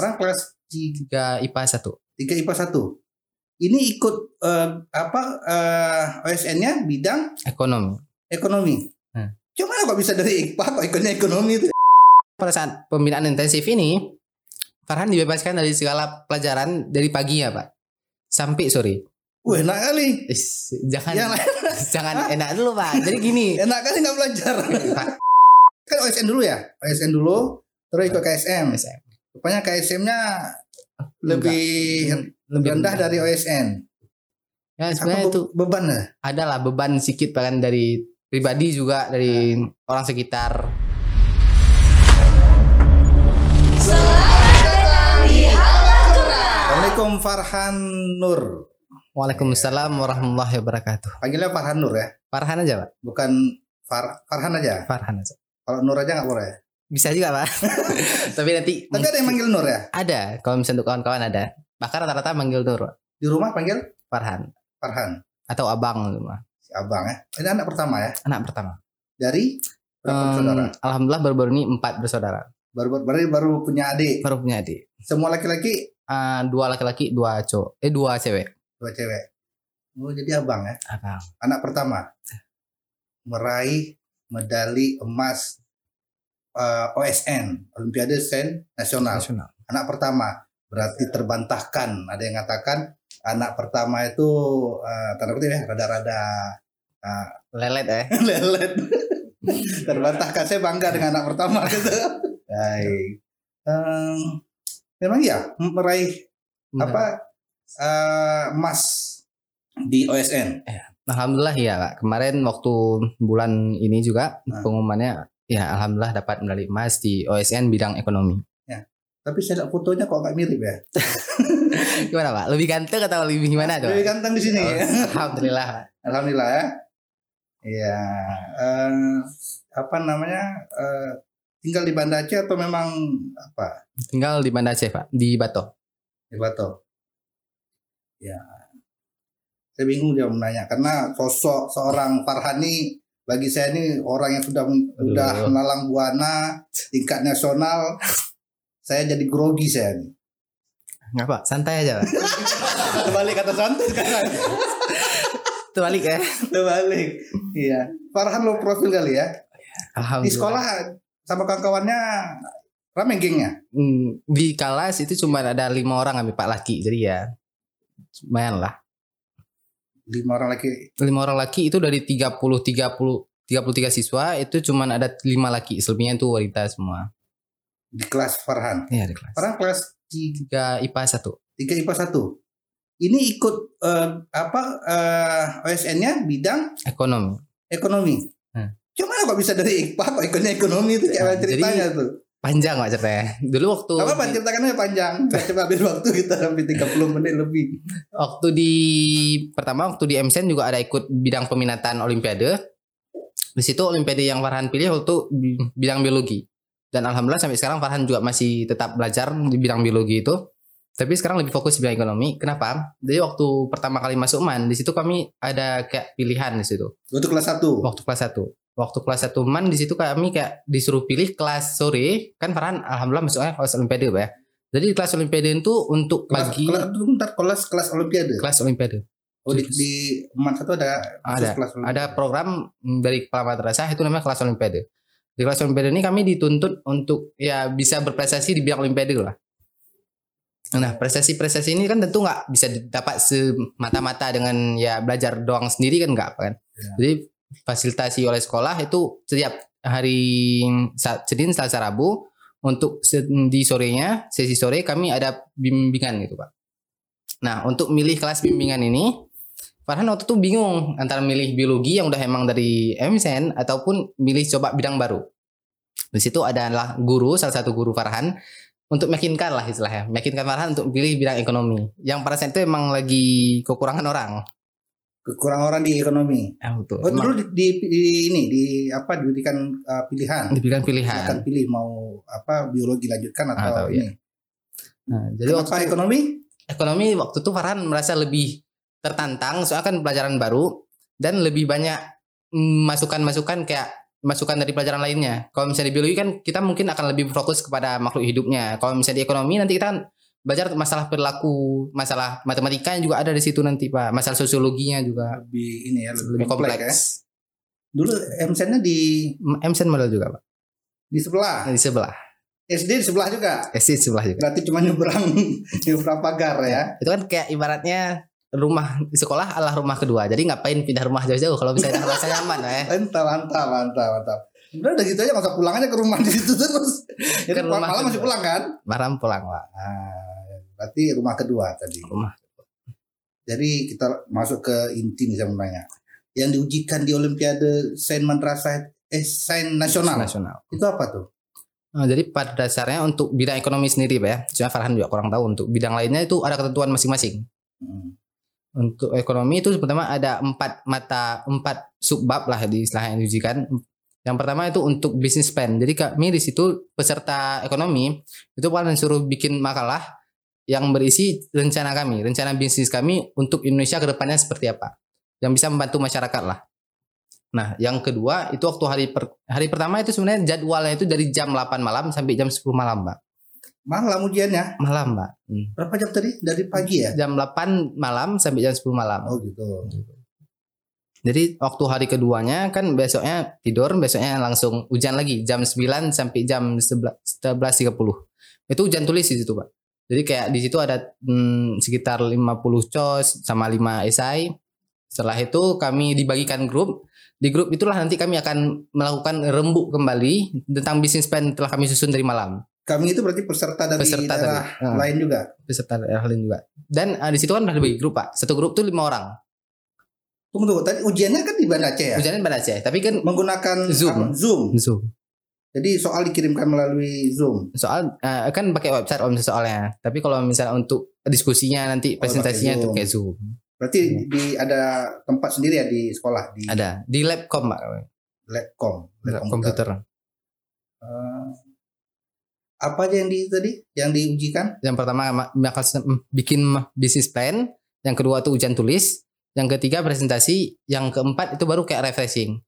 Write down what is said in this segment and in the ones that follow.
Farhan kelas tiga IPA satu. 3 IPA 1. Ini ikut eh, apa eh, OSN-nya bidang Ekonomi. ekonomi. Hmm. Cuma kok bisa dari IPA kok ikutnya ekonomi itu? Pada saat pembinaan intensif ini, Farhan dibebaskan dari segala pelajaran dari pagi ya Pak. Sampai sore. Wah enak kali. Is, jangan lain jangan enak dulu Pak. Jadi gini. enak kali nggak belajar. Pak, kan OSN dulu ya, OSN dulu, terus ikut KSM. SM. Rupanya KSM-nya lebih lebih rendah dari OSN. Ya Apa sebenarnya be- itu beban ya? adalah beban sedikit bahkan dari pribadi juga dari orang sekitar. Assalamualaikum Farhan Nur. Waalaikumsalam warahmatullahi wabarakatuh. Panggilnya Farhan Nur ya, Farhan aja Pak. bukan Far Farhan aja. Farhan aja. Kalau Nur aja nggak boleh. Bisa juga Pak. Tapi nanti Tapi ada yang manggil Nur ya? ada kalau misalnya untuk kawan-kawan ada. Bahkan rata-rata manggil Nur. Di rumah panggil Farhan Farhan, atau Abang gitu Pak. si abang ya. Ini anak pertama ya. Anak pertama. Dari berapa saudara? Alhamdulillah baru-baru ini empat bersaudara. Baru baru baru punya adik. Baru punya adik. Semua laki-laki, Ah, dua laki-laki, dua cowok. Eh dua cewek. dua cewek. Oh jadi abang ya. Abang. Anak pertama meraih medali emas eh, OSN Olimpiade Sen Nasional. Nasional. Anak pertama berarti terbantahkan. Ada yang mengatakan anak pertama itu eh, tanda kutip ya rada-rada eh, Lelet eh. lelet. terbantahkan. Saya bangga dengan anak pertama gitu. Baik. Em, memang ya meraih apa eh, emas di OSN. Alhamdulillah ya Pak. Kemarin waktu bulan ini juga Nah. pengumumannya ya alhamdulillah dapat medali emas di OSN bidang ekonomi. Tapi saya lihat fotonya kok agak mirip ya. Gimana Pak? Lebih ganteng atau lebih gimana tuh? Lebih ganteng di sini. Oh, ya. Alhamdulillah. Alhamdulillah ya. Iya. eh, apa namanya? eh, tinggal di Banda Aceh atau memang apa? Tinggal di Banda Aceh Pak, di Bato. Di Bato. Ya. Saya bingung dia menanya karena sosok seorang Farhani bagi saya ini orang yang sudah sudah Aduh. melalang buana tingkat nasional. saya jadi grogi saya nih. Enggak Pak, santai aja Pak. Terbalik kata santai sekarang. Terbalik ya. Terbalik. Iya. Farhan lo profil kali ya. Alhamdulillah. Di sekolah sama kawan-kawannya rame gengnya. Hmm, di kelas itu cuma ada lima orang kami Pak laki, jadi ya lumayan lah. Lima orang lagi. Lima orang laki itu dari 30 30 33 siswa itu cuma ada lima laki, selebihnya itu wanita semua. di kelas Farhan. Iya di kelas. Farhan kelas Tiga IPA satu. 3 IPA 1. Ini ikut eh, apa eh, OSN-nya bidang Ekonomi. ekonomi. Hmm. Cuma kok bisa dari IPA kok ikutnya ekonomi itu kayak Nah, ceritanya tuh. Panjang Pak ceritanya. Dulu waktu Gak apa-apa ceritakan aja panjang. Coba ambil waktu kita sampai 30 menit lebih. waktu di pertama waktu di MSN juga ada ikut bidang peminatan olimpiade. Di situ olimpiade yang Farhan pilih waktu bi- bidang biologi. Dan alhamdulillah sampai sekarang Farhan juga masih tetap belajar di bidang biologi itu. Tapi sekarang lebih fokus di bidang ekonomi. Kenapa? Jadi waktu pertama kali masuk MAN, di situ kami ada kayak pilihan di situ. Untuk kelas 1. Waktu kelas 1. Waktu kelas 1 MAN di situ kami kayak disuruh pilih kelas sore. Kan Farhan alhamdulillah masuknya kelas olimpiade, ya. Jadi di kelas olimpiade itu untuk Kelas, pagi kelas, bentar, kelas kelas olimpiade. kelas olimpiade. Oh di, di Man satu ada Ada. kelas olimpiade. ada program dari kepala madrasah itu namanya kelas olimpiade. Di kelas olimpiade ini kami dituntut untuk ya bisa berprestasi di bidang olimpiade lah. Nah, prestasi-prestasi ini kan tentu nggak bisa didapat semata-mata dengan ya belajar doang sendiri kan nggak kan. Ya. Jadi fasilitasi oleh sekolah itu setiap hari Senin, Selasa, Rabu untuk di sorenya, sesi sore kami ada bimbingan gitu, Pak. Nah, untuk milih kelas bimbingan ini Farhan waktu itu bingung antara milih biologi yang udah emang dari MSN ataupun milih coba bidang baru. Di situ adalah guru, salah satu guru Farhan untuk meyakinkan lah istilahnya, meyakinkan Farhan untuk pilih bidang ekonomi. Yang pada saat itu emang lagi kekurangan orang. Kurang orang di ekonomi. Ya, betul. Oh dulu di, di- di- ini di apa diberikan uh, pilihan. diberikan pilihan. Akan pilih mau apa biologi lanjutkan atau, Atau, ini. Nah, jadi Kenapa waktu ekonomi? ekonomi waktu itu Farhan merasa lebih tertantang soalnya kan pelajaran baru dan lebih banyak mm, masukan-masukan kayak masukan dari pelajaran lainnya. Kalau misalnya di biologi kan kita mungkin akan lebih fokus kepada makhluk hidupnya. Kalau misalnya di ekonomi nanti kita belajar masalah perilaku, masalah matematika juga ada di situ nanti Pak. Masalah sosiologinya juga lebih ini ya lebih, lebih kompleks, kompleks. ya. Dulu MSN-nya di MSN model juga Pak. di sebelah, Di sebelah. SD di sebelah juga. SD di sebelah juga. Berarti cuma nyebrang nyebrang pagar ya. Itu kan kayak ibaratnya rumah di sekolah adalah rumah kedua. Jadi ngapain pindah rumah jauh-jauh kalau bisa rasa nyaman ya. Mantap, mantap, mantap, mantap. Udah udah gitu aja masa pulang aja ke rumah di situ terus. Jadi Ke rumah malam masih pulang kan? Maram pulang Pak. Nah, berarti rumah kedua tadi. Rumah Jadi kita masuk ke inti nih saya. Yang diujikan di Olimpiade Sains Madrasah eh Sains Nasional. nasional. Itu apa tuh? Nah, jadi pada dasarnya untuk bidang ekonomi sendiri Pak ya. Cuma Farhan juga kurang tahu untuk bidang lainnya itu ada ketentuan masing-masing. Hmm. Untuk ekonomi itu pertama ada empat mata empat subbab lah di istilah yang diujikan. Yang pertama itu untuk bisnis plan. Jadi kami di situ peserta ekonomi itu paling suruh bikin makalah yang berisi rencana kami, rencana bisnis kami untuk Indonesia ke depannya seperti apa. Yang bisa membantu masyarakat lah. Nah, yang kedua itu waktu hari per- hari pertama itu sebenarnya jadwalnya itu dari jam 8 malam sampai jam 10 malam, Mbak. Malam ujiannya. Malam, Mbak. Hmm. Berapa jam tadi? Dari pagi ya? Jam 8 malam sampai jam 10 malam. Oh gitu. Jadi waktu hari keduanya kan besoknya tidur, besoknya langsung hujan lagi jam 9 sampai jam 11 11.30. Itu hujan tulis di situ, Pak. Jadi kayak di situ ada hmm, sekitar 50 cos sama 5 esai. Setelah itu kami dibagikan grup. Di grup itulah nanti kami akan melakukan rembuk kembali tentang bisnis plan telah kami susun dari malam. Kami itu berarti peserta dari Peserta daerah tadi. Ah. lain juga. Peserta daerah lain juga. Dan ah, di situ kan udah dibagi grup, Pak. Satu grup tuh lima orang. Tunggu tunggu. Tadi ujiannya kan di Banda Aceh ya? Hujannya pada Aceh, tapi kan Menggunakan Zoom. apa? Zoom. Zoom. Jadi soal dikirimkan melalui Zoom. soal eh, kan pakai website om soalnya tapi kalau misalnya untuk diskusinya nanti Oh, presentasinya pakai itu Zoom. kayak zoom Berarti di ada tempat sendiri ya di sekolah di ada di labcom pak Labcom, lab lab komputer Eh, apa aja yang di tadi yang diujikan? yang pertama ma- bakal bikin bisnis plan yang kedua tuh ujian tulis yang ketiga presentasi yang keempat itu baru kayak refreshing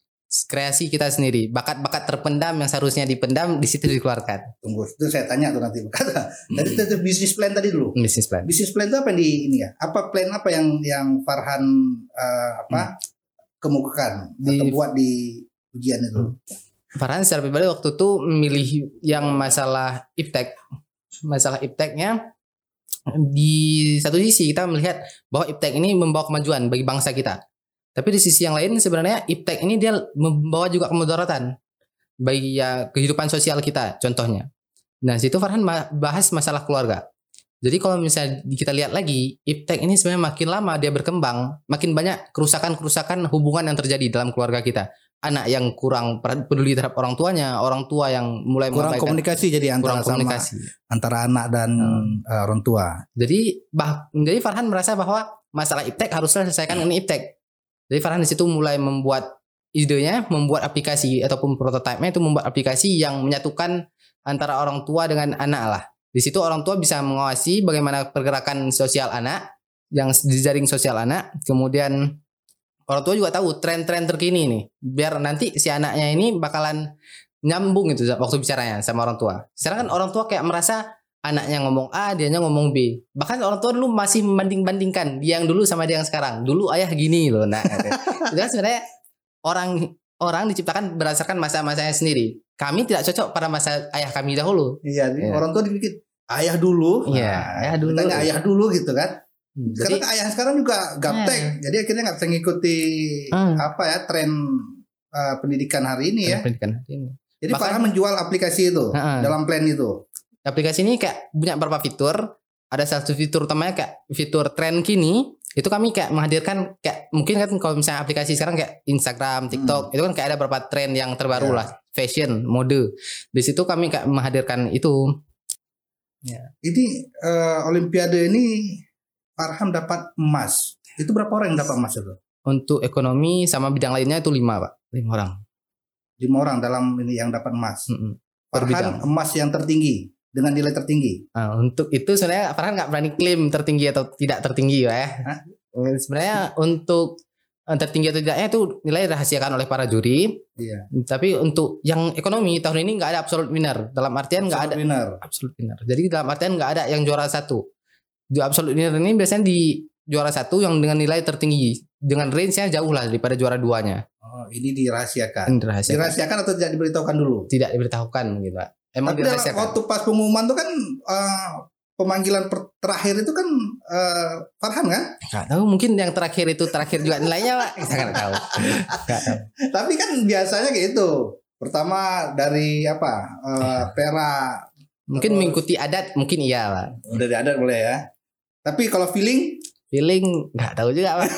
kreasi kita sendiri bakat-bakat terpendam yang seharusnya dipendam di situ dikeluarkan Tunggu, itu saya tanya tuh nanti. Kata, tadi Hmm. itu bisnis plan tadi dulu. bisnis plan Bisnis plan itu apa yang di ini ya? Apa plan apa yang yang Farhan eh, apa kemukakan atau Hmm. Di- buat di ujian itu? Hmm. Farhan secara pribadi waktu itu memilih yang masalah iptek. Masalah ipteknya di satu sisi kita melihat bahwa iptek ini membawa kemajuan bagi bangsa kita. Tapi di sisi yang lain sebenarnya iptek ini dia membawa juga kemudaratan bagi ya kehidupan sosial kita contohnya. Nah, situ Farhan bahas masalah keluarga. Jadi kalau misalnya kita lihat lagi, iptek ini sebenarnya makin lama dia berkembang, makin banyak kerusakan-kerusakan hubungan yang terjadi dalam keluarga kita anak yang kurang peduli terhadap orang tuanya, orang tua yang mulai Kurang komunikasi jadi antara kurang sama komunikasi. antara anak dan Hmm. eh, orang tua. Jadi bah, jadi Farhan merasa bahwa masalah iptek haruslah diselesaikan dengan iptek. Jadi Farhan di situ mulai membuat idenya, membuat aplikasi ataupun prototipe-nya itu membuat aplikasi yang menyatukan antara orang tua dengan anak lah. Di situ orang tua bisa mengawasi bagaimana pergerakan sosial anak yang di jaring sosial anak, kemudian orang tua juga tahu tren-tren terkini nih, biar nanti si anaknya ini bakalan nyambung gitu waktu bicaranya sama orang tua. Sekarang kan orang tua kayak merasa anaknya ngomong A, dianya ngomong B. Bahkan orang tua dulu masih membanding-bandingkan dia yang dulu sama dia yang sekarang. Dulu ayah gini loh. Nah, itu kan sebenarnya orang orang diciptakan berdasarkan masa-masanya sendiri. Kami tidak cocok pada masa ayah kami dahulu. Iya, jadi Iya. orang tua dipikir ayah dulu. Iya, ayah dulu. Ayah dulu gitu kan. Hmm, Karena Jadi ayah sekarang juga gaptek, jadi akhirnya nggak bisa ngikuti Hmm. apa ya tren eh, pendidikan hari ini ya. pendidikan hari ini. Jadi Bahkan- Farhan menjual aplikasi itu Ha-ha. dalam plan itu. aplikasi ini kayak punya beberapa fitur. Ada satu fitur utamanya kayak fitur tren kini. Itu kami kayak menghadirkan kayak mungkin kan kalau misalnya aplikasi sekarang kayak Instagram, TikTok, itu kan kayak ada beberapa tren yang terbaru Ya. lah, fashion, mode. Di situ kami kayak menghadirkan itu. Ini eh, Olimpiade ini Farhan dapat emas. Itu berapa orang yang dapat emas itu? Untuk ekonomi sama bidang lainnya itu lima pak, lima orang. Lima orang dalam ini yang dapat emas. Per bidang. Farhan emas yang tertinggi dengan nilai tertinggi. Nah, untuk itu sebenarnya Farhan nggak berani klaim tertinggi atau tidak tertinggi ya. Hah? Sebenarnya untuk eh, tertinggi atau tidaknya itu nilai dirahasiakan oleh para juri. Iya. Tapi untuk yang ekonomi tahun ini nggak ada absolute winner. Dalam artian nggak ada Winner. absolute winner. Jadi dalam artian nggak ada yang juara satu. Di absolute winner ini biasanya di juara satu yang dengan nilai tertinggi dengan range-nya jauh lah daripada juara duanya. Oh, ini dirahasiakan. Ini dirahasiakan. Dirahasiakan atau tidak diberitahukan dulu? Tidak diberitahukan gitu. Pak. Emang Tapi dirahasiakan. waktu pas pengumuman tuh kan eh, pemanggilan per- terakhir itu kan eh, Farhan kan? Nggak tahu mungkin yang terakhir itu terakhir juga nilainya Pak. Saya nggak tahu. Tapi kan biasanya kayak itu. Pertama dari apa? eh, pera Mungkin Oh. mengikuti adat mungkin iya Pak. udah ada boleh ya. Tapi kalau feeling Feeling nggak tahu juga Pak.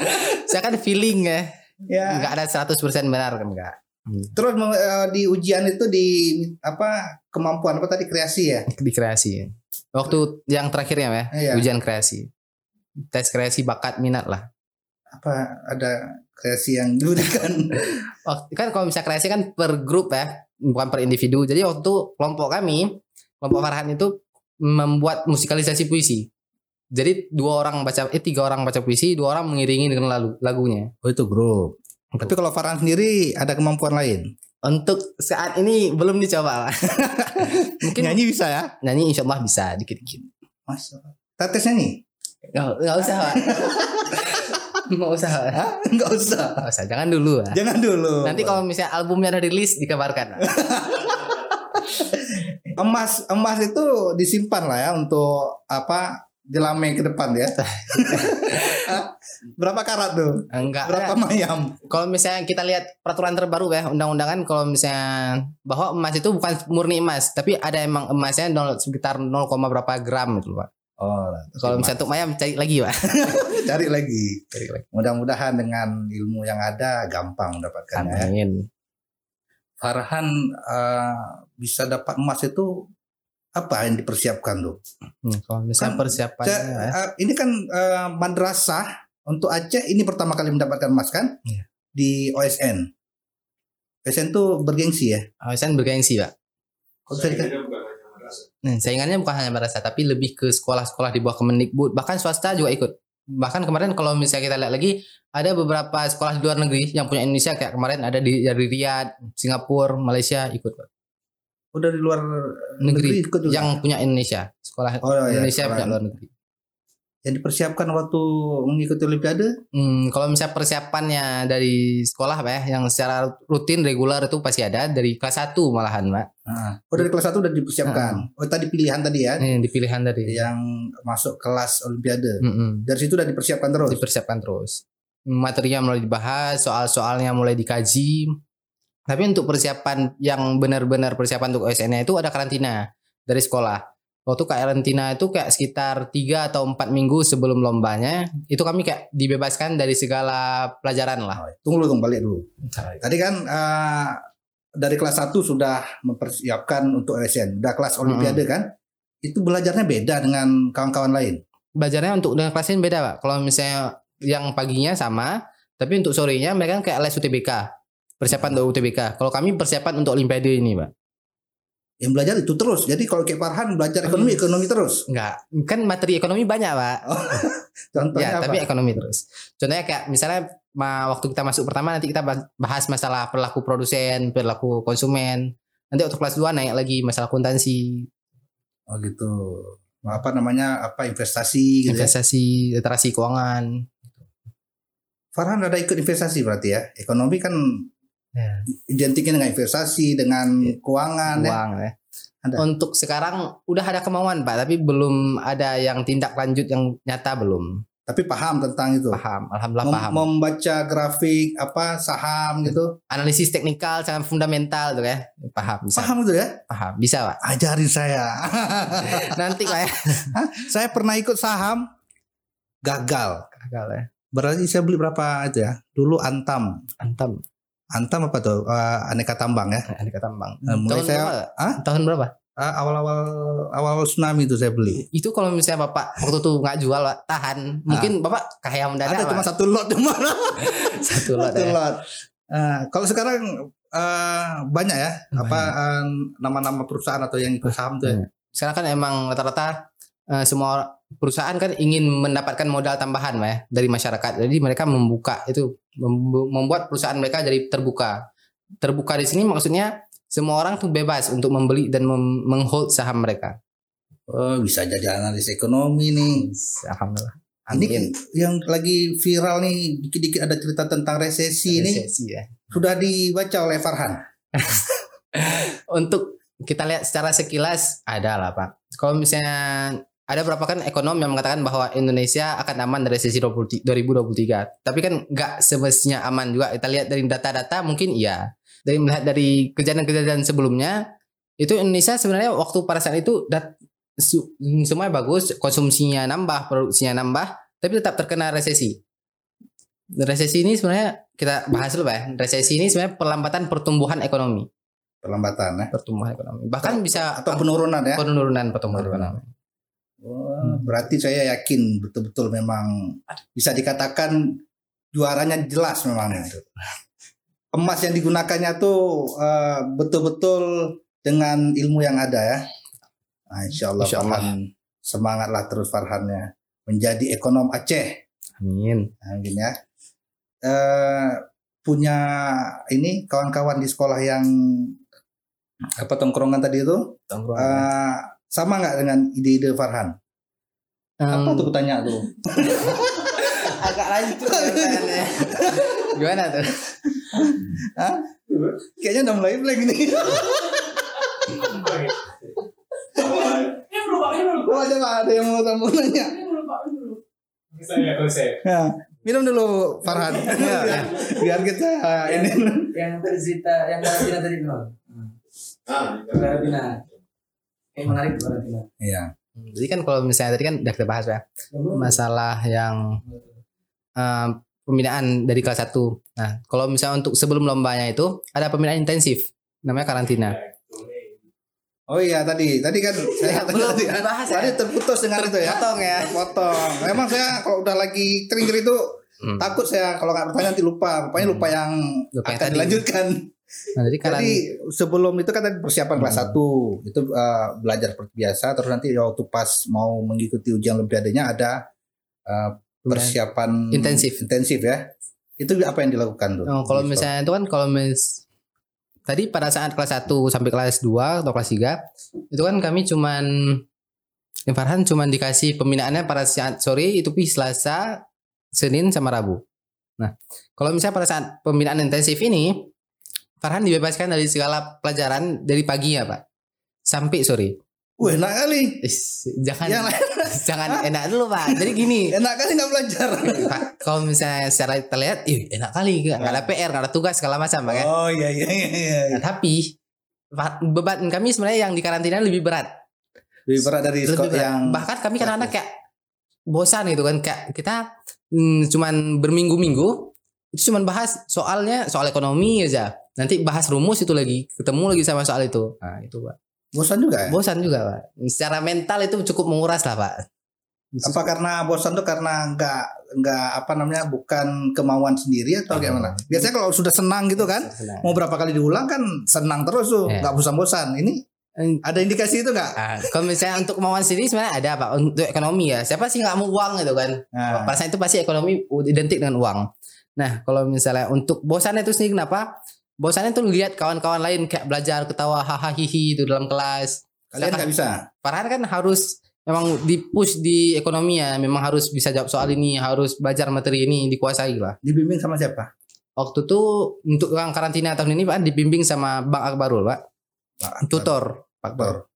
Saya kan feeling ya. ya Nggak ada 100% benar kan enggak. terus eh, di ujian itu di apa kemampuan apa tadi kreasi ya? Di kreasi. Waktu yang terakhirnya ya, Iya. ujian kreasi. Tes kreasi bakat minat lah. Apa ada kreasi yang diberikan? Kan kalau misalnya kreasi kan per grup ya, bukan per individu. Jadi waktu kelompok kami, kelompok Farhan itu membuat musikalisasi puisi. Jadi dua orang baca, eh tiga orang baca puisi, dua orang mengiringi dengan lagu, lagunya. Oh itu grup. Tapi kalau Farhan sendiri ada kemampuan lain. Untuk saat ini belum dicoba. Mungkin nyanyi, Nyanyi bisa ya? insya Allah bisa dikit-dikit. Mas. Tetes nyanyi? Nggak, nggak usah, Pak. Nggak usah. Hah? Enggak usah. Nggak usah, jangan dulu. Pak. Jangan dulu. Nanti kalau misalnya albumnya ada rilis dikabarkan. Emas emas itu disimpan lah ya untuk apa jelame ke depan ya. Berapa karat tuh? Enggak. Berapa mayam? Kalau misalnya kita lihat peraturan terbaru ya, undang-undangan kalau misalnya bahwa emas itu bukan murni emas, tapi ada emang emasnya nol- sekitar 0, berapa gram gitu, Pak. Oh, Kalau misalnya untuk mayam cari lagi, Pak. cari lagi. Cari lagi. Mudah-mudahan dengan ilmu yang ada gampang mendapatkannya. ya. Amin. Farhan eh, bisa dapat emas itu apa yang dipersiapkan tuh? Hmm, kalau misalnya Kan, persiapannya Saya- ya. eh, ini kan eh, madrasah untuk Aceh ini pertama kali mendapatkan emas kan Iya. di OSN. OSN tuh bergengsi ya. Awasan bergengsi, Pak. Kok bisa dikata- Saingannya bukan hanya madrasah. Nah, saingannya bukan hanya madrasah, tapi lebih ke sekolah-sekolah di bawah Kemendikbud, bahkan swasta juga ikut. Bahkan kemarin kalau misalnya kita lihat lagi, ada beberapa sekolah di luar negeri yang punya Indonesia kayak kemarin ada di dari Riyadh, Singapura, Malaysia ikut Pak. Oh dari luar negeri, ikut juga. yang punya Indonesia, sekolah Oh, iya, Indonesia sekolah. punya luar negeri. yang dipersiapkan waktu mengikuti Olimpiade Hmm, kalau misalnya persiapannya dari sekolah Pak ya, yang secara rutin reguler itu pasti ada dari kelas 1 malahan Pak. oh dari kelas 1 udah dipersiapkan oh tadi pilihan tadi ya Ini dipilihan dari yang masuk kelas Olimpiade Mm-mm. dari situ udah dipersiapkan terus dipersiapkan terus. Materinya mulai dibahas, soal-soalnya mulai dikaji. Tapi untuk persiapan yang benar-benar persiapan untuk OSN itu ada karantina dari sekolah. Waktu karantina itu kayak sekitar 3 atau 4 minggu sebelum lombanya, itu kami kayak dibebaskan dari segala pelajaran lah. tunggu dulu balik dulu tadi kan eh, dari kelas 1 sudah mempersiapkan untuk OSN udah kelas Olimpiade kan itu belajarnya beda dengan kawan-kawan lain Belajarnya untuk dengan kelas lain beda, Pak. Kalau misalnya yang paginya sama, tapi untuk sorenya mereka kan kayak les UTBK. Persiapan untuk UTBK. Kalau kami persiapan untuk Olimpiade ini, Pak. yang belajar itu terus jadi kalau kayak Farhan belajar ekonomi ekonomi terus Enggak, kan materi ekonomi banyak, Pak. contohnya Ya, apa tapi ekonomi terus. Contohnya kayak misalnya waktu kita masuk pertama nanti kita bah- bahas masalah perilaku produsen, perilaku konsumen. Nanti waktu kelas 2 naik lagi masalah akuntansi, oh gitu apa namanya apa investasi gitu ya investasi, literasi keuangan. Farhan ada ikut investasi berarti ya ekonomi kan Ya. identiknya dengan investasi dengan keuangan ya Uang ya. Ada. Untuk sekarang udah ada kemauan, Pak, tapi belum ada yang tindak lanjut yang nyata belum. tapi paham tentang itu Paham, alhamdulillah Mem- paham. membaca grafik apa saham gitu Analisis teknikal sangat fundamental tuh ya. Paham, bisa. paham itu ya Paham, bisa, Pak. ajarin saya Nanti Pak ya. saya pernah ikut saham gagal Gagal ya. berarti saya beli berapa itu ya dulu antam Antam. Antam apa tuh Eh, aneka tambang ya Ada kata Bang. Nah, mulai Tahun saya- berapa? Hah? Tahun berapa? Eh, awal-awal awal tsunami itu saya beli Itu kalau misalnya Bapak waktu itu nggak jual, Pak, tahan. Mungkin Bapak kaya mendadak, ada cuma satu lot cuma satu lot satu ya. lot Eh, kalau sekarang eh, banyak ya apa eh, nama-nama perusahaan atau yang ikut saham tuh ya? Sekarang kan emang rata-rata eh, semua perusahaan kan ingin mendapatkan modal tambahan ya dari masyarakat. Jadi mereka membuka itu mem- membuat perusahaan mereka jadi terbuka. Terbuka di sini maksudnya semua orang tuh bebas untuk membeli dan mem- menghold saham mereka. Oh, bisa jadi analis ekonomi nih. Alhamdulillah. Ini Amin. yang lagi viral nih, dikit-dikit ada cerita tentang resesi ini Resesi ya. sudah dibaca oleh Farhan. Untuk kita lihat secara sekilas ada lah Pak. Kalau misalnya ada beberapa kan ekonom yang mengatakan bahwa Indonesia akan aman dari resesi 20 2023. Tapi kan nggak semestinya aman juga. Kita lihat dari data-data mungkin iya. Dari melihat dari kejadian-kejadian sebelumnya itu Indonesia sebenarnya waktu pada saat itu dat, semuanya bagus, konsumsinya nambah, produksinya nambah, tapi tetap terkena resesi. Resesi ini sebenarnya kita bahas dulu ya. Resesi ini sebenarnya perlambatan pertumbuhan ekonomi Perlambatan ya. pertumbuhan ekonomi. Bahkan bisa Atau penurunan ya. penurunan pertumbuhan ekonomi. Wah, berarti saya yakin betul-betul memang bisa dikatakan juaranya jelas memang itu. Emas yang digunakannya tuh eh, betul-betul dengan ilmu yang ada ya. Nah, insya Allah, Insya Allah. Farhan semangatlah terus Farhannya menjadi ekonom Aceh. Amin. Amin ya. Eh, punya ini kawan-kawan di sekolah yang apa tongkrongan tadi itu eh, sama nggak dengan ide-ide Farhan? Apa tuh tanya tuh? agak lanjut pertanyaannya. Gimana tuh? Hah? Kayaknya udah mulai blank ini. Oh, coba ada yang mau kamu nanya. Saya konsep. Ya, minum dulu Farhan. Ya, biar kita ini. yang tadi cerita yang karantina tadi nol Ah, karantina yang menarik karantina Iya. Jadi kan kalau misalnya tadi kan udah kita bahas ya masalah yang eh, pembinaan dari kelas 1. Nah, kalau misalnya untuk sebelum lombanya itu ada pembinaan intensif namanya karantina. Oh iya tadi, tadi kan saya belum tadi, dibahas ya. tadi terputus dengan itu ya. Potong ya. Potong. Memang saya kalau udah lagi kering-kering itu Hmm. takut saya kalau nggak bertanya nanti lupa. Rupanya lupa yang Lupa yang akan tadi. dilanjutkan. Nah, jadi karan Jadi sebelum itu kan tadi persiapan kelas Hmm. 1 itu eh, belajar seperti biasa terus nanti waktu pas mau mengikuti ujian olimpiadanya ada eh, persiapan Intensif. intensif ya. Itu apa yang dilakukan tuh? Oh, kalau misalnya itu kan kalau mis tadi pada saat kelas 1 sampai kelas 2 atau kelas 3 itu kan kami cuman yang Farhan cuman dikasih pembinaannya pada saat sore itu pi Selasa, Senin sama Rabu. Nah, kalau misalnya pada saat pembinaan intensif ini Farhan dibebaskan dari segala pelajaran dari pagi ya, Pak. Sampai sore. Wah, enak kali. Is, jangan Yang lain jangan enak dulu, Pak. Jadi gini, enak kali nggak belajar. Pak, kalau misalnya secara terlihat, ih enak kali, nggak nggak ada PR, nggak ada tugas segala macam, Pak. kan? Oh iya iya iya. iya. Nah, tapi beban kami sebenarnya yang di karantina lebih berat. Lebih berat dari Lebih berat. yang Bahkan kami kadang-kadang kayak bosan gitu kan kayak kita hmm, cuman berminggu-minggu itu cuman bahas soalnya soal ekonomi aja. Nanti bahas rumus itu lagi, ketemu lagi sama soal itu. Nah, itu, Pak. bosan juga ya. Bosan juga, Pak. Secara mental itu cukup menguras lah, Pak. Apa karena bosan tuh karena nggak nggak apa namanya bukan kemauan sendiri atau Oh. gimana? Biasanya kalau sudah senang gitu kan, Senang. mau berapa kali diulang kan senang terus tuh, Iya. nggak bosan-bosan. Ini ada indikasi itu nggak? ah, kalau misalnya untuk kemauan sendiri sebenarnya ada Pak untuk ekonomi ya. Siapa sih nggak mau uang gitu kan? Nah, saat itu pasti ekonomi identik dengan uang. Nah, kalau misalnya untuk bosan itu sendiri kenapa? Bosannya tuh lihat kawan-kawan lain kayak belajar ketawa hahaha hihi itu dalam kelas. kalian nggak bisa. Farhan kan harus memang dipush di ekonomi ya, memang harus bisa jawab soal ini, harus belajar materi ini dikuasai lah. Dibimbing sama siapa? Waktu itu untuk yang karantina tahun ini Pak dibimbing sama Bang Akbarul, Pak. Pak Tutor Pak Akbar Tutor.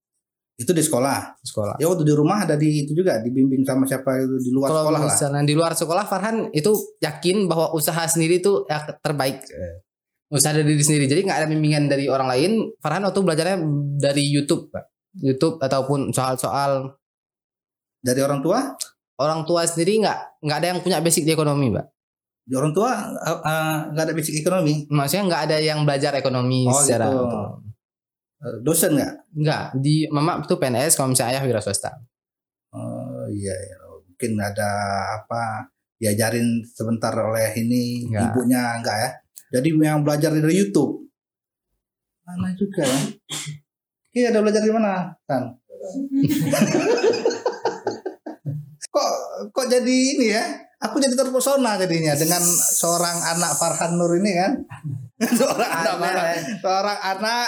Itu di sekolah. sekolah. Ya waktu di rumah ada di itu juga dibimbing sama siapa itu di luar Kalau sekolah lah. misalnya di luar sekolah Farhan itu yakin bahwa usaha sendiri itu ya terbaik. Usaha dari diri sendiri. Jadi nggak ada bimbingan dari orang lain. Farhan waktu belajarnya dari YouTube, Pak. YouTube ataupun soal-soal Dari orang tua? orang tua sendiri nggak nggak ada yang punya basic di ekonomi, Pak. Di orang tua eh, eh, nggak ada basic ekonomi. Maksudnya nggak ada yang belajar ekonomi Oh, secara gitu. Eh, Dosen nggak? nggak di mama itu PNS kalau misalnya ayah wira swasta. Oh iya, iya. mungkin ada apa diajarin sebentar oleh ini Nggak. ibunya enggak ya. Jadi yang belajar dari YouTube. Mana juga ya? Iya, ada belajar di mana, Tan? kok jadi ini ya? Aku jadi terpesona jadinya dengan seorang anak Farhan Nur ini kan. seorang anak seorang anak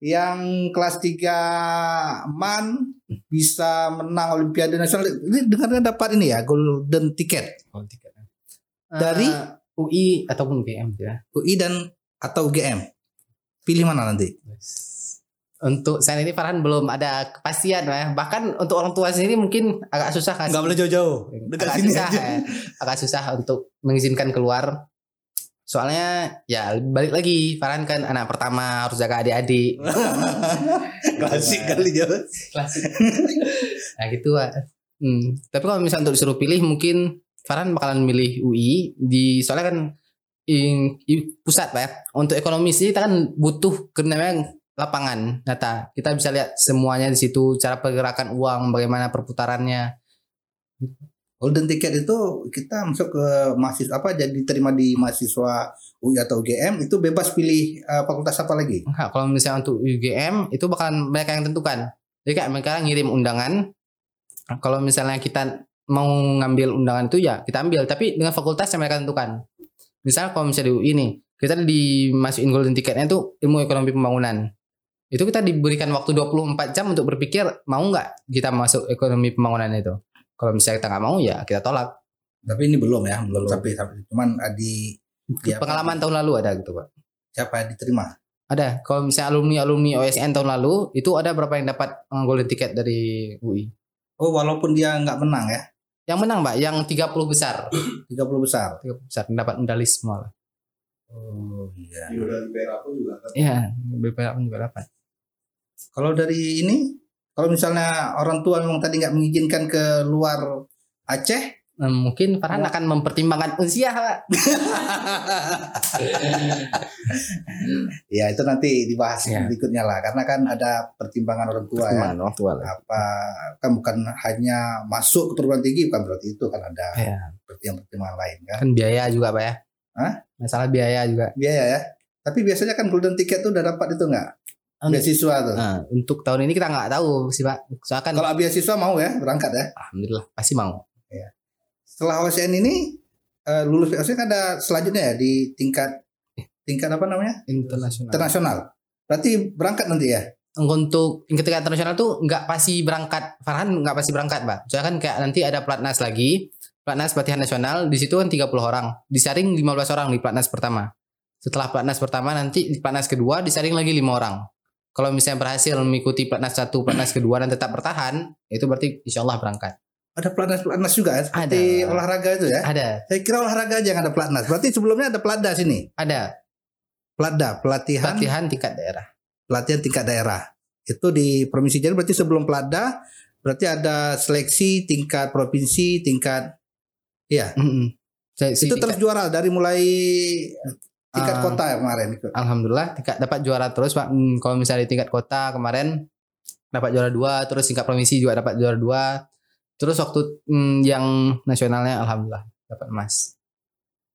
yang kelas 3 MAN bisa menang Olimpiade Nasional. Ini dengarnya dapat ini ya, golden ticket Oh, tiga. Dari? Eh, UI ataupun UGM ya. UI dan atau UGM. Pilih mana nanti? Untuk saat ini Farhan belum ada kepastian ya. Bahkan untuk orang tua sendiri mungkin agak susah kan. Enggak boleh jauh-jauh. Dekat agak sini susah aja. ya. agak susah untuk mengizinkan keluar. Soalnya ya balik lagi Farhan kan anak pertama harus jaga adik-adik. Klasik kali jauh. Klasik. nah gitu Pak. Hmm. Tapi kalau misalnya untuk disuruh pilih mungkin Farhan bakalan milih UI di soalnya kan in, i- pusat Pak ya. Untuk ekonomi sih kita kan butuh kenapa lapangan data. Kita bisa lihat semuanya di situ cara pergerakan uang, bagaimana perputarannya. Golden ticket itu kita masuk ke mahasiswa apa jadi terima di mahasiswa UI atau UGM itu bebas pilih eh, fakultas apa lagi? Enggak, kalau misalnya untuk UGM itu bakalan mereka yang tentukan. Jadi kayak mereka ngirim undangan. Kalau misalnya kita mau ngambil undangan itu ya kita ambil, tapi dengan fakultas yang mereka tentukan. Misalnya kalau misalnya di UI nih, kita dimasukin golden ticketnya itu ilmu ekonomi pembangunan. Itu kita diberikan waktu 24 jam untuk berpikir mau nggak kita masuk ekonomi pembangunan itu. Kalau misalnya kita nggak mau ya kita tolak. Tapi ini belum ya, belum Belum. sampai sampai cuman eh, di Iya, Pengalaman tahun lalu ada gitu pak. siapa yang diterima? Ada. Kalau misalnya alumni alumni OSN tahun lalu itu ada berapa yang dapat golden ticket dari UI? Oh, walaupun dia nggak menang ya, Yang menang, Mbak, yang 30 besar. 30 besar. 30 besar dapat medali semua lah. Oh iya. Di udah di perak pun juga kan. Iya, BPA pun juga dapat. Kalau dari ini, kalau misalnya orang tua memang tadi nggak mengizinkan ke luar Aceh, Eh, mungkin Farhan akan mempertimbangkan usia, Pak. ya itu nanti dibahas Ya. berikutnya lah, karena kan ada pertimbangan orang tua ya. Pertimbangan orang tua lah. Apa kan bukan hanya masuk ke perguruan tinggi, bukan berarti itu kan ada Iya. pertimbangan-pertimbangan lain kan. Kan biaya juga, Pak ya. Hah? Masalah biaya juga. Biaya ya. Tapi biasanya kan golden ticket tuh udah dapat itu nggak? Beasiswa tuh. Nah, untuk tahun ini kita nggak tahu sih, Pak. Soalnya kan Kalau beasiswa mau ya berangkat ya. alhamdulillah pasti mau. Setelah OSN ini eh, lulus OSN kan ada selanjutnya ya di tingkat tingkat apa namanya Internasional. internasional. Berarti berangkat nanti ya. untuk tingkat internasional tuh nggak pasti berangkat Farhan nggak pasti berangkat pak soalnya kan kayak nanti ada pelatnas lagi pelatnas pelatihan nasional di situ kan 30 orang disaring 15 orang di pelatnas pertama setelah pelatnas pertama nanti di pelatnas kedua disaring lagi lima orang kalau misalnya berhasil mengikuti pelatnas satu pelatnas kedua dan tetap bertahan itu berarti insya Allah berangkat Ada pelatnas pelatnas juga ya, seperti Ada. olahraga itu ya. ada Saya kira olahraga aja yang ada pelatnas. Berarti sebelumnya ada pelatda sini. ada Pelatda, pelatihan pelatihan tingkat daerah pelatihan tingkat daerah. Itu di provinsi jadi berarti sebelum pelatda berarti ada seleksi tingkat provinsi, tingkat Iya. Saya- si itu tingkat- terus juara dari mulai tingkat Ah. kota ya kemarin itu. Alhamdulillah tingkat dapat juara terus Pak. Hmm, kalau misalnya di tingkat kota kemarin dapat juara dua, terus tingkat provinsi juga dapat juara dua. Terus waktu hmm, yang nasionalnya alhamdulillah dapat emas.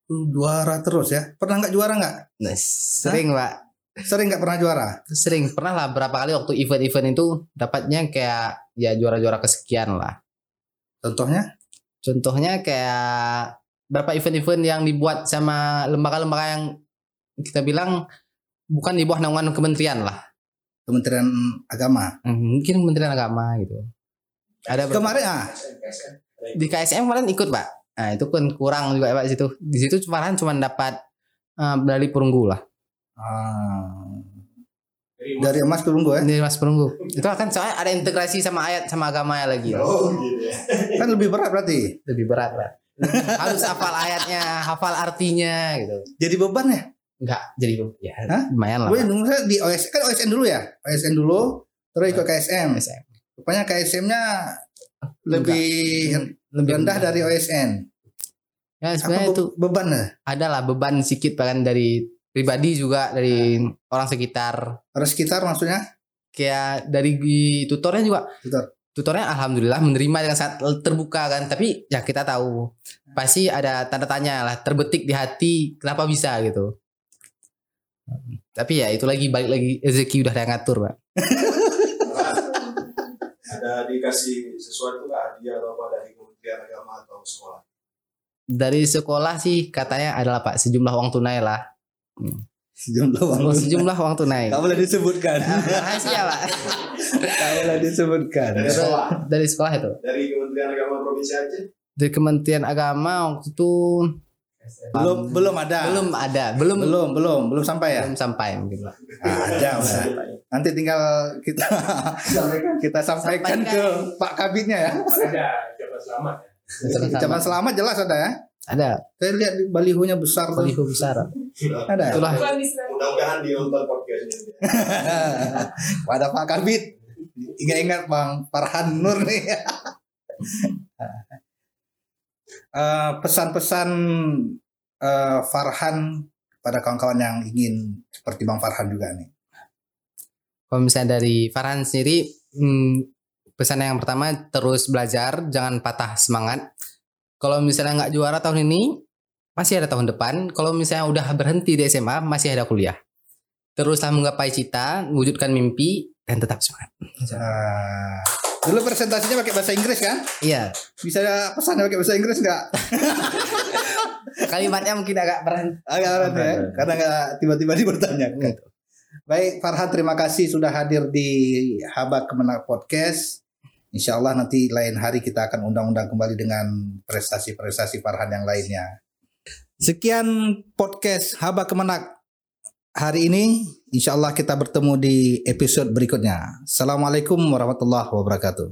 Uh, Juara terus ya. Pernah nggak juara nggak? Sering Pak. Sering nggak pernah juara? Sering pernah lah berapa kali waktu event-event itu dapatnya kayak ya juara-juara kesekian lah. Contohnya? Contohnya kayak berapa event-event yang dibuat sama lembaga-lembaga yang kita bilang bukan di bawah naungan kementerian lah. Kementerian Agama. Hmm, Mungkin Kementerian Agama gitu. Ada Kemarin ah, di KSM kemarin ikut pak nah itu kan kurang juga pak di situ di situ malahan cuma dapat eh, medali perunggu lah ah, Dari dari emas perunggu ya. dari mas perunggu itu akan soalnya ada integrasi sama ayat sama agama ya lagi Oh gitu ya. Kan lebih berat berarti. lebih berat pak harus hafal ayatnya hafal artinya gitu Jadi beban ya. Enggak jadi ya Hah? lumayan lah Gue misalnya di OSN kan OSN dulu ya. OSN dulu terus ikut KSM. KSM. Rupanya KSM-nya lebih lebih rendah dari OSN. ya Apa sebenarnya be- itu beban ya? ada lah beban sedikit bahkan dari pribadi juga dari orang sekitar Harus sekitar maksudnya? kayak dari tutornya juga Tutor. tutornya alhamdulillah menerima dengan sangat terbuka kan tapi ya kita tahu pasti ada tanda tanya lah terbetik di hati kenapa bisa gitu tapi ya itu lagi balik lagi rezeki udah ada yang ngatur pak Ada dikasih sesuatu nggak hadiah atau apa dari kementerian Agama atau sekolah? Dari sekolah sih katanya adalah Pak sejumlah uang tunai lah. Sejumlah uang. Oh, sejumlah uang tunai. Tak boleh disebutkan. Rahasia Pak. Tak boleh disebutkan. Dari sekolah? Dari sekolah itu. Dari Kementerian Agama Provinsi Aceh? Dari Kementerian Agama waktu itu Belum belum ada. belum ada, belum belum belum belum sampai ya. belum sampai mungkin Pak. Ada. Nanti tinggal kita kita sampaikan ke Pak Kabitnya ya. Ada, jabat selamat. Ucapan selamat jelas ada ya. Ada Saya lihat di balihonya besar tuh. baliho besar. Ada. Itulah Mudah-mudahan dionton podcastnya. Pada Pak Kabit. Ingat-ingat Bang Farhan Nur nih. Eh, pesan-pesan eh, Farhan pada kawan-kawan yang ingin seperti Bang Farhan juga nih. Kalau misalnya dari Farhan sendiri, hmm, pesan yang pertama terus belajar, jangan patah semangat. Kalau misalnya nggak juara tahun ini, masih ada tahun depan. Kalau misalnya udah berhenti di SMA, masih ada kuliah. Teruslah menggapai cita, wujudkan mimpi, dan tetap semangat. Eh, dulu presentasinya pakai bahasa Inggris kan? Iya, Bisa pesannya pakai bahasa Inggris nggak? kalimatnya mungkin agak berhenti. Agak aneh ya, karena nggak tiba-tiba dipertanyakan. Baik, Farhan terima kasih sudah hadir di Haba Kemenang Podcast. Insya Allah nanti lain hari kita akan undang-undang kembali dengan prestasi-prestasi Farhan yang lainnya. Sekian podcast Haba Kemenak hari ini. Insya Allah kita bertemu di episode berikutnya. Assalamualaikum warahmatullahi wabarakatuh.